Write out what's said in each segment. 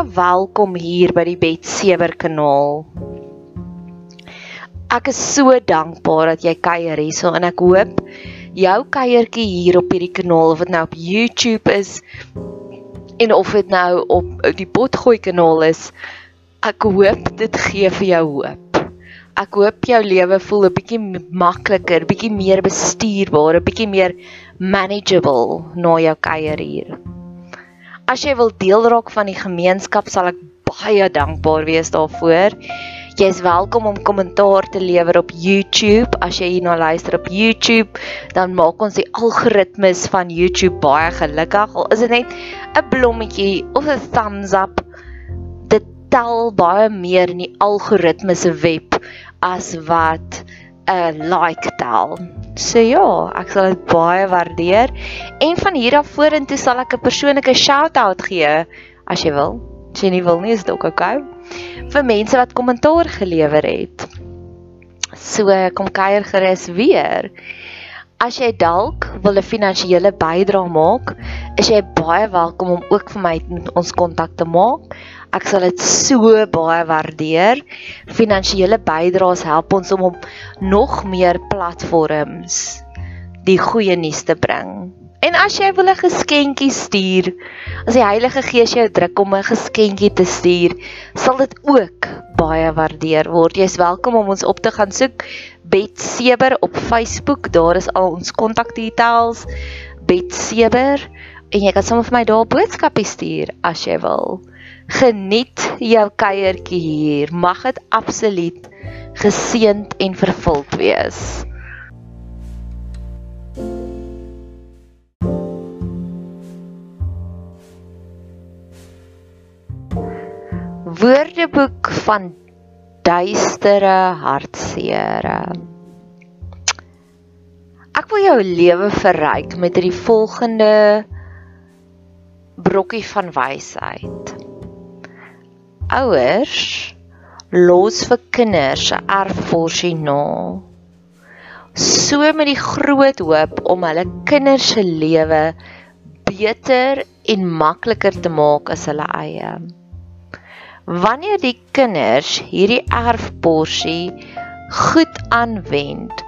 Welkom hier by die Betsewer kanaal. Ek is so dankbaar dat jy kuier hierso en ek hoop jou kuiertjie hier op hierdie kanaal of dit nou op YouTube is en of dit nou op die Potgooi kanaal is, ek hoop dit gee vir jou hoop. Ek hoop jou lewe voel 'n bietjie makliker, bietjie meer bestuurbaar, 'n bietjie meer manageable na jou kuier hier. As jy wil deel raak van die gemeenskap, sal ek baie dankbaar wees daarvoor. Jy is welkom om kommentaar te lewer op YouTube. As jy hierna luister op YouTube, dan maak ons die algoritmes van YouTube baie gelukkig. Al is dit net 'n blommetjie of 'n thumbs up, dit tel baie meer in die algoritmes se web as wat 'n like tel. So ja, ek sal dit baie waardeer. En van hier af vorentoe sal ek 'n persoonlike shout-out gee as jy wil. As jy nie wil nie, is dit ook oukei. Okay vir mense wat kommentaar gelewer het. So kom kuier gerus weer. As jy dalk wil 'n finansiële bydrae maak, is jy baie welkom om ook vir my met ons kontak te maak. Ek sal dit so baie waardeer. Finansiële bydraes help ons om op nog meer platforms die goeie nuus te bring. En as jy wil 'n geskenkie stuur, as die Heilige Gees jou druk om 'n geskenkie te stuur, sal dit ook baie waardeer word. Jy's welkom om ons op te gaan soek Bet Seber op Facebook. Daar is al ons kontakdetails. Bet Seber en jy kan sommer vir my daar 'n boodskapie stuur as jy wil. Geniet jou kuiertjie hier. Mag dit absoluut geseënd en vervuld wees. Woordeboek van duistere hartseere. Ek wil jou lewe verryk met hierdie volgende brokkie van wysheid. Ouers los vir kinders 'n erfporsie na. So met die groot hoop om hulle kinders se lewe beter en makliker te maak as hulle eie wanneer die kinders hierdie erfporsie goed aanwend,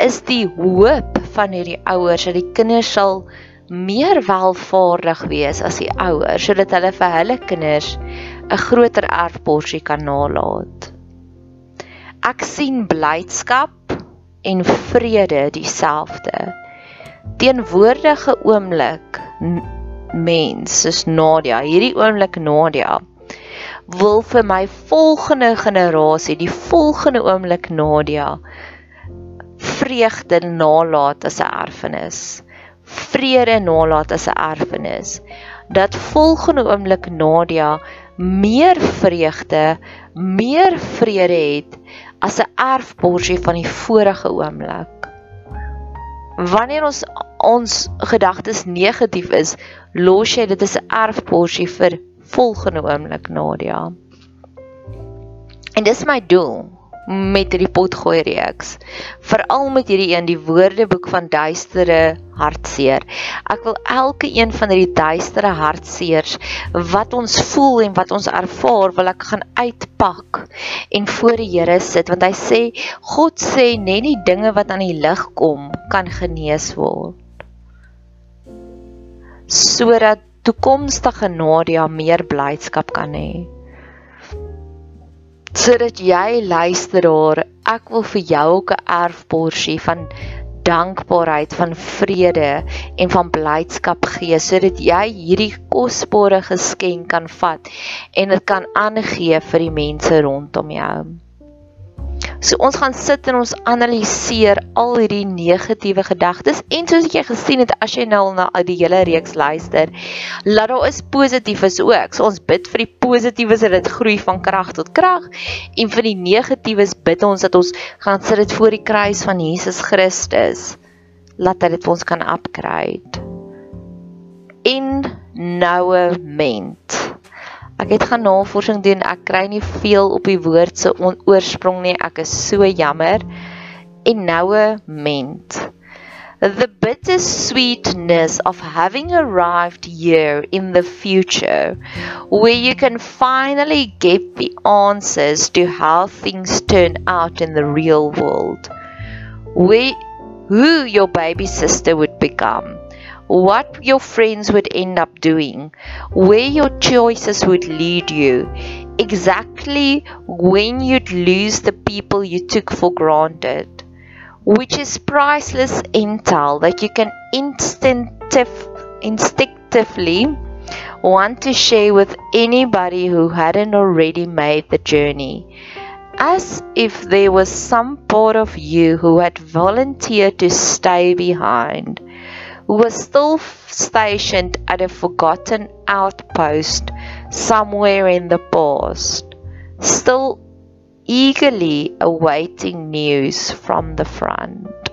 is die hoop van hierdie ouers dat die kinders sal meer welvaardig wees as die ouers sodat hulle vir hulle kinders 'n groter erfporsie kan nalat. Ek sien blydskap en vrede dieselfde. Teenwoordige oomblik mens is Nadia, hierdie oomblik Nadia wil vir my volgende generasie, die volgende oomblik Nadia vreugde nalat as 'n erfenis. Vrede nalat as 'n erfenis. Dat volgende oomblik Nadia meer vreugde, meer vrede het as 'n erfporsie van die vorige oomblik. Wanneer ons ons gedagtes negatief is, los jy dit as 'n erfporsie vir volgende oomblik Nadia. En dis my doel met hierdie potgooi reeks. Veral met hierdie een die woordeboek van duistere hartseer. Ek wil elke een van hierdie duistere hartseers wat ons voel en wat ons ervaar, wil ek gaan uitpak en voor die Here sit want hy sê God sê net die dinge wat aan die lig kom kan genees word. Sodat toekomstige Nadia meer blydskap kan hê. Sodat jy luisteraar, ek wil vir jou ook 'n erfporsie van dankbaarheid, van vrede en van blydskap gee sodat jy hierdie kosbare geskenk kan vat en dit kan aangee vir die mense rondom jou. So ons gaan sit en ons analiseer al hierdie negatiewe gedagtes en soos jy gesien het as jy nou na die hele reeks luister, laat daar is positiefes ook. So ons bid vir die positiefes dat dit groei van krag tot krag en vir die negatiefes bid ons dat ons gaan sit dit voor die kruis van Jesus Christus. Laat hy dit vir ons kan upgrade. In noue ment. Ek het gaan navorsing doen. Ek kry nie veel op die woord se oorsprong nie. Ek is so jammer. En noue ment. the bittersweetness of having arrived here in the future, where you can finally get the answers to how things turn out in the real world, where who your baby sister would become, what your friends would end up doing, where your choices would lead you, exactly when you'd lose the people you took for granted which is priceless intel that you can instinctive, instinctively want to share with anybody who hadn't already made the journey. As if there was some part of you who had volunteered to stay behind, who was still stationed at a forgotten outpost somewhere in the past, still eagerly awaiting news from the front.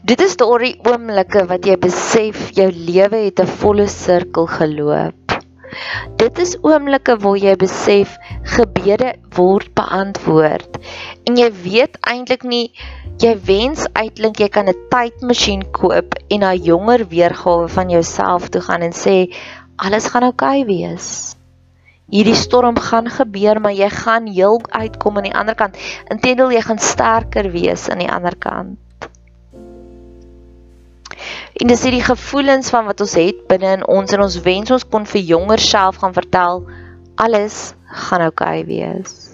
Dit is daardie oomblikke wat jy besef jou lewe het 'n volle sirkel geloop. Dit is oomblikke waar jy besef gebede word beantwoord en jy weet eintlik nie jy wens uitklink jy kan 'n tydmasjien koop en na jonger weergawe van jouself toe gaan en sê alles gaan oukei okay wees hierdie storm gaan gebeur, maar jy gaan heel uitkom aan die ander kant. Inteendeel jy gaan sterker wees aan die ander kant. En dis hierdie gevoelens van wat ons het binne in ons en ons wens ons kon vir jonger self gaan vertel alles gaan oukei okay wees.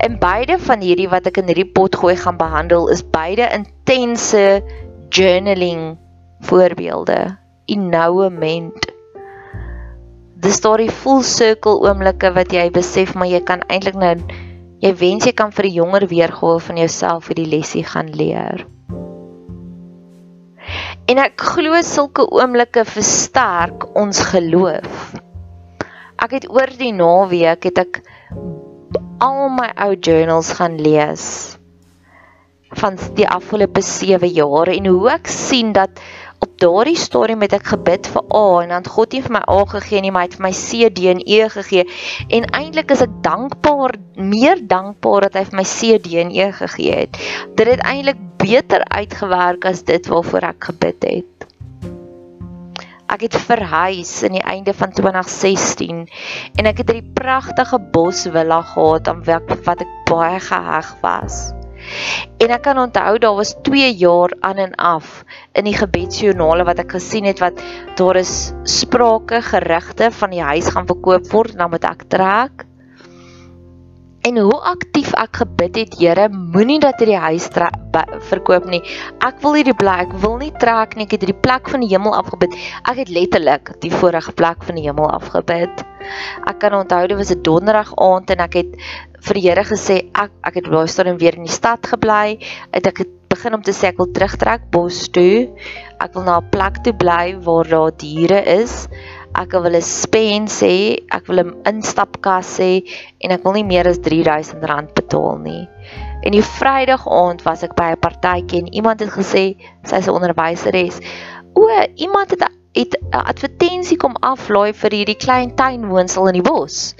En beide van hierdie wat ek in hierdie pot gooi gaan behandel is beide intense journaling voorbeelde in noue moment dis daardie full circle oomblikke wat jy besef maar jy kan eintlik nou jy wens jy kan vir 'n jonger weergawe van jouself vir die lesie gaan leer. En ek glo sulke oomblikke versterk ons geloof. Ek het oor die naweek het ek al my ou journals gaan lees van die afgelope 7 jaar en hoe ek sien dat op daardie stadium het ek gebid vir A en dan God het vir my A gegee nie, maar hy het vir my C, D en E gegee. En eintlik is ek dankbaar, meer dankbaar dat hy vir my C, D en E gegee het. Dit het eintlik beter uitgewerk as dit waarvoor ek gebid het. Ek het verhuis in die einde van 2016 en ek het 'n pragtige bosvilla gehad aan wat ek baie geheg was. En ek kan onthou daar was 2 jaar aan en af in die gebedsjoernale wat ek gesien het wat daar is sprake gerigte van die huis gaan verkoop word en dan moet ek trek. En hoe aktief ek gebid het, Here, moenie dat hierdie huis verkoop nie. Ek wil hierdie plek, ek wil nie trek nie. Ek het hierdie plek van die hemel afgebid. Ek het letterlik die vorige plek van die hemel afgebid. Ek kan onthou dit was 'n donderdag aand en ek het vir die Here gesê ek ek het baie stadium weer in die stad gebly. Het ek het begin om te sê ek wil terugtrek bos toe. Ek wil na 'n plek toe bly waar daar diere is ek wil 'n spens hê, ek wil 'n instapkas hê en ek wil nie meer as R3000 betaal nie. En die Vrydag aand was ek by 'n partytjie en iemand het gesê sy's 'n onderwyseres. O, iemand het 'n advertensie kom aflaai vir hierdie klein tuinwoonstel in die bos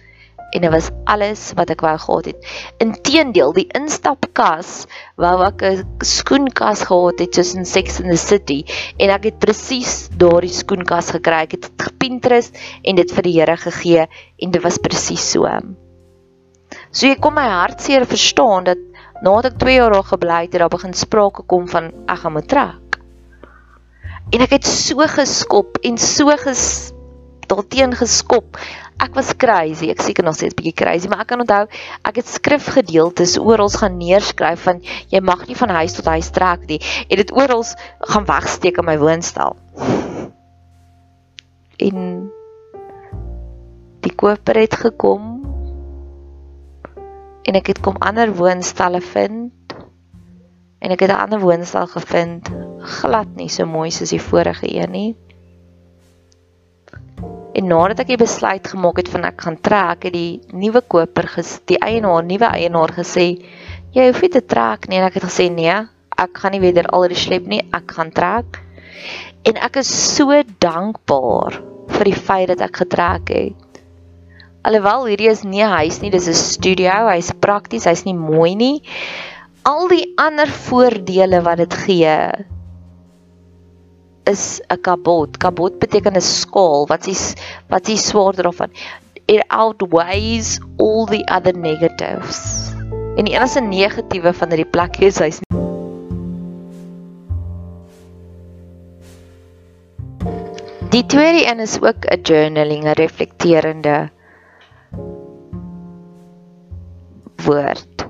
en dit was alles wat ek wou gehad het. Inteendeel, die instapkas wou ek 'n skoenkas gehad het soos in Sex and the City en ek het presies daardie skoenkas gekry. Ek het dit gepinterest en dit vir die Here gegee en dit was presies so. So jy kom my hartseer verstaan dat nadat ek 2 jaar daar gebly het daar begin sprake kom van ek gaan moet trek. En ek het so geskop en so ges daarteen geskop ek was crazy. Ek seker nog steeds bietjie crazy, maar ek kan onthou ek het skrifgedeeltes oral gaan neerskryf van jy mag nie van huis tot huis trek nie. En dit oral gaan wegsteek in my woonstel. En die koper het gekom en ek het kom ander woonstelle vind en ek het 'n ander woonstel gevind glad nie so mooi soos die vorige een nie. En nadat ek die besluit gemaak het van ek gaan trek, het die nuwe koper ges die eienaar, nuwe eienaar gesê, "Jy hoef nie te trek nie." En ek het gesê, "Nee, ek gaan nie weer al die sleep nie, ek gaan trek." En ek is so dankbaar vir die feit dat ek getrek het. Alhoewel hierdie is nie 'n huis nie, dis 'n studio, hy's prakties, hy's nie mooi nie. Al die ander voordele wat dit gee is 'n kabot. Kabot beteken 'n skaal. Wat is wat is swaarder of van it outweighs all the other negatives. En die enigste negatiewe van hierdie plek is hy's Die tweede een is ook 'n journaling, 'n reflekterende woord.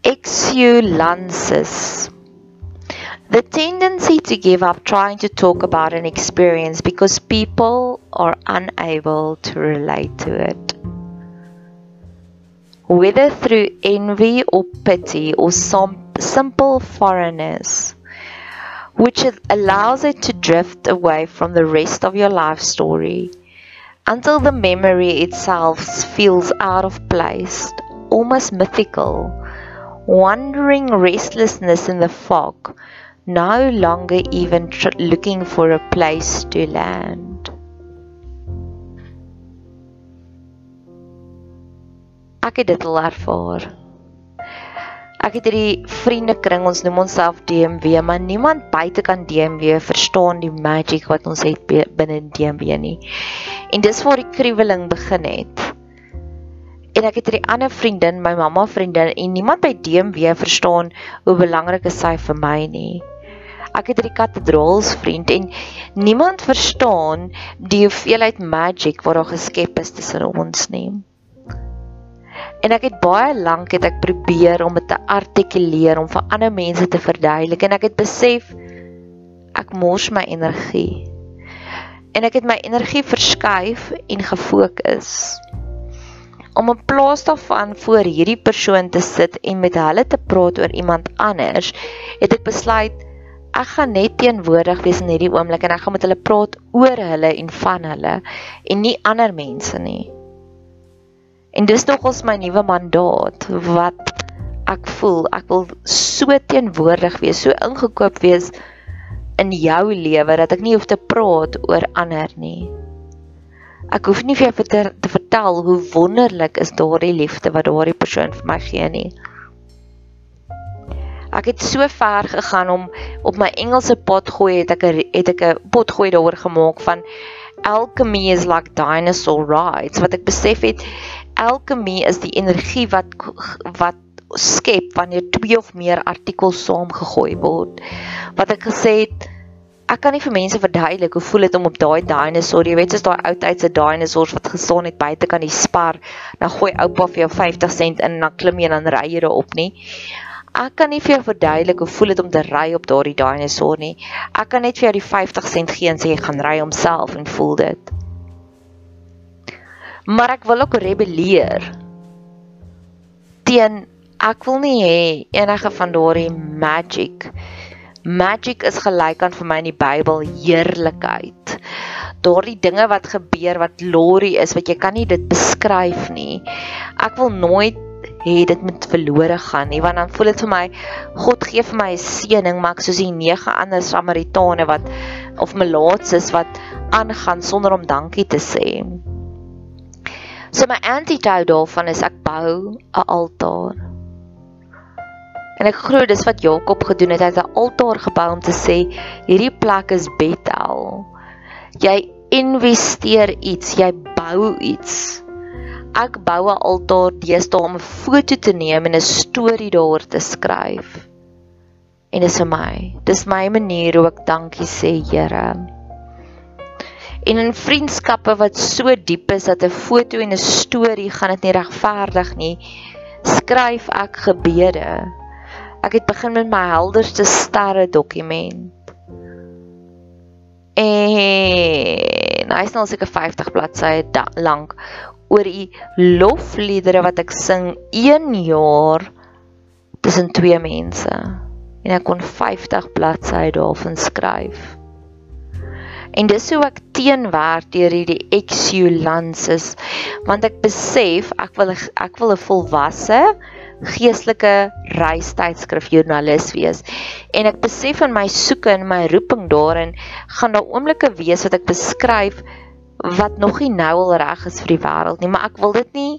Exulances. The tendency to give up trying to talk about an experience because people are unable to relate to it. Whether through envy or pity or some simple foreignness which allows it to drift away from the rest of your life story until the memory itself feels out of place, almost mythical, wandering restlessness in the fog, no longer even looking for a place to land. Ek het dit al ervaar. Ek het hierdie vriendekring, ons noem onsself DMW, maar niemand buite kan DMW verstaan die magic wat ons het binne DMW nie. En dis waar die kriweling begin het. En ek het hierdie ander vriendin, my mamma vriendin en niemand by DMW verstaan hoe belangrik is sy vir my nie. Ek het hierdie kathedraals vriend en niemand verstaan die hoeveelheid magic wat daar geskep is tussen ons nie. En ek het baie lank het ek probeer om dit te artikuleer om vir ander mense te verduidelik en ek het besef ek mors my energie. En ek het my energie verskuif en gefokus. Om in plaas daarvan voor hierdie persoon te sit en met hulle te praat oor iemand anders, het ek besluit ek gaan net teenwoordig wees in hierdie oomblik en ek gaan met hulle praat oor hulle en van hulle en nie ander mense nie. En dis nogals my nuwe mandaat wat ek voel ek wil so teenwoordig wees, so ingekoop wees in jou lewe dat ek nie hoef te praat oor ander nie. Ek hoef nie vir jou te, te vertel hoe wonderlik is daardie liefde wat daardie persoon vir my gee nie. Ek het so ver gegaan om op my Engelse pot gooi het ek het ek 'n pot gooi daaroor gemaak van alchemy is like dinosaur rides wat ek besef het alchemy is die energie wat wat skep wanneer twee of meer artikels saamgegooi word. Wat ek gesê het, ek kan nie vir mense verduidelik hoe voel dit om op daai dinosaur, jy weet, soos daai ou tydse dinosaurs wat gestaan het buite kan die spar, dan gooi oupa vir jou 50 sent in en dan klim jy dan ry jy daarop nie. Ek kan nie vir jou verduidelik hoe voel dit om te ry op daardie dinosaur nie. Ek kan net vir jou die 50 sent gee en sê jy gaan ry homself en voel dit. Maar ek wil ook rebelleer teen ek wil nie hê enige van daardie magic. Magic is gelyk aan vir my in die Bybel heerlikheid. Daardie dinge wat gebeur wat glory is wat jy kan nie dit beskryf nie. Ek wil nooit hê dit moet verlore gaan nie want dan voel dit vir my God gee vir my 'n seëning maar ek soos die nege ander Samaritane wat of melaatses wat aangaan sonder om dankie te sê. So my antidote daarvan is ek bou 'n altaar. En ek glo dis wat Jakob gedoen het, hy het 'n altaar gebou om te sê hierdie plek is Bethel. Jy investeer iets, jy bou iets. Ek bou 'n altaar deesdae om 'n foto te neem en 'n storie daaroor te skryf. En dis vir my. Dis my manier hoe ek dankie sê, Here en in vriendskappe wat so diep is dat 'n foto en 'n storie gaan dit nie regverdig nie skryf ek gebede ek het begin met my helderste sterre dokument en hy's nou seker 50 bladsye lank oor die lofliedere wat ek sing 1 jaar tussen twee mense en ek kon 50 bladsye daarvan skryf En dis hoe ek teenwerk deur hierdie exulances want ek besef ek wil ek wil 'n volwasse geestelike reistydskrif joernalis wees. En ek besef in my soeke en my roeping daarin gaan daar oomblikke wees wat ek beskryf wat nog nie nou al reg is vir die wêreld nie, maar ek wil dit nie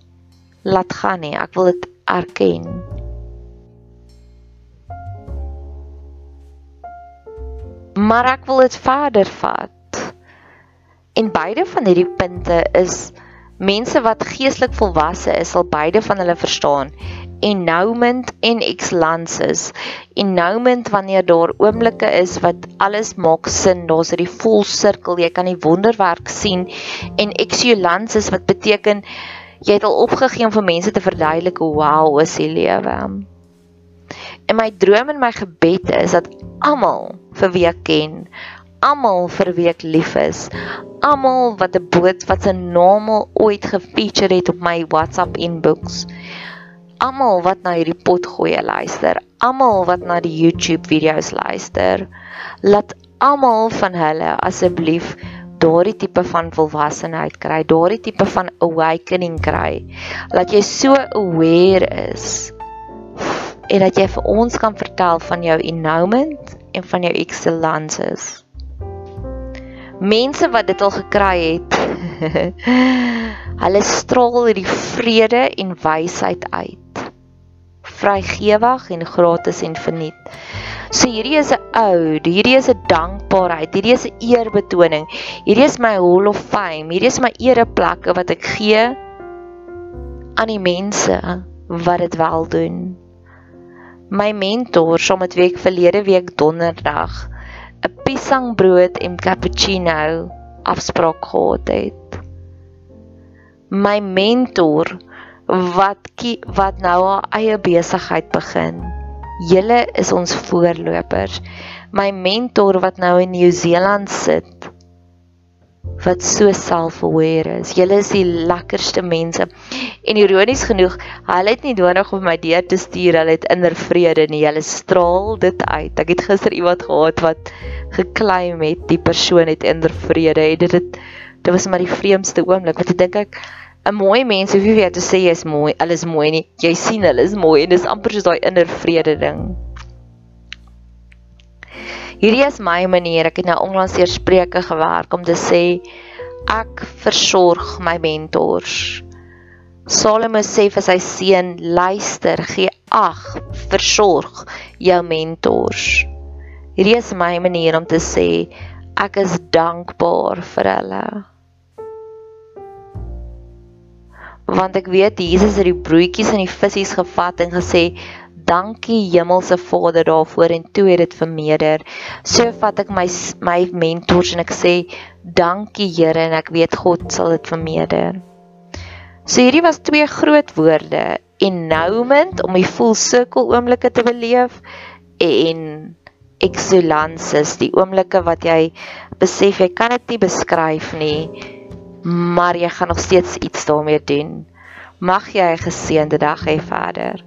laat gaan nie. Ek wil dit erken. Maar ek wil dit verder vat. En beide van hierdie punte is mense wat geestelik volwasse is, sal beide van hulle verstaan. Endowment en excellences. Endowment wanneer daar oomblikke is wat alles maak sin, daar's hierdie vol sirkel, jy kan die wonderwerk sien en excellences wat beteken jy het al opgegee om vir mense te verduidelik hoe wow is die lewe. En my droom en my gebed is dat almal vir wie ek ken, almal vir wie ek lief is, almal wat 'n boot wat se naam ooit gefeature het op my WhatsApp inbox, almal wat na hierdie pot gooi luister, almal wat na die YouTube video's luister, laat almal van hulle asseblief daardie tipe van volwassenheid kry, daardie tipe van awakening kry. Dat jy so aware is en dat jy vir ons kan vertel van jou endowment en van jou excellences. Mense wat dit al gekry het, hulle straal hierdie vrede en wysheid uit. Vrygewig en gratis en verniet. So hierdie is 'n oud, hierdie is 'n dankbaarheid, hierdie is 'n eerbetoning. Hierdie is my hall of fame, hierdie is my ereplekke wat ek gee aan die mense wat dit wel doen. My mentor, som met week verlede week donderdag 'n piesangbrood en cappuccino afspraak gehad het. My mentor wat wat nou haar eie besigheid begin. Julle is ons voorlopers. My mentor wat nou in Nieu-Seeland sit wat so self-aware is. Julle is die lekkerste mense. En ironies genoeg, hulle het nie nodig om my deur te stuur, hulle het inner vrede nie. Hulle straal dit uit. Ek het gister iemand gehad wat geklaim het die persoon het inner vrede. Dit dit dit was maar die vreemdste oomblik wat ek dink ek 'n mooi mens hoef nie vir jou te sê jy's mooi, alles mooi nie. Jy sien hulle is mooi en dis amper soos daai inner vrede ding. Hierdie is my manier. Ek het nou onlangs eers spreuke gewerk om te sê ek versorg my mentors. Salomo sê vir sy seun, luister, gee ag, versorg jou mentors. Hierdie is my manier om te sê ek is dankbaar vir hulle. Want ek weet Jesus het die broodjies en die visse gevat en gesê dankie hemelse Vader daarvoor en toe het dit vermeerder. So vat ek my my mentors en ek sê dankie Here en ek weet God sal dit vermeerder. So hierdie was twee groot woorde endowment om die full circle oomblikke te beleef en excellences die oomblikke wat jy besef jy kan dit nie beskryf nie maar jy gaan nog steeds iets daarmee doen. Mag jy 'n geseënde dag hê verder.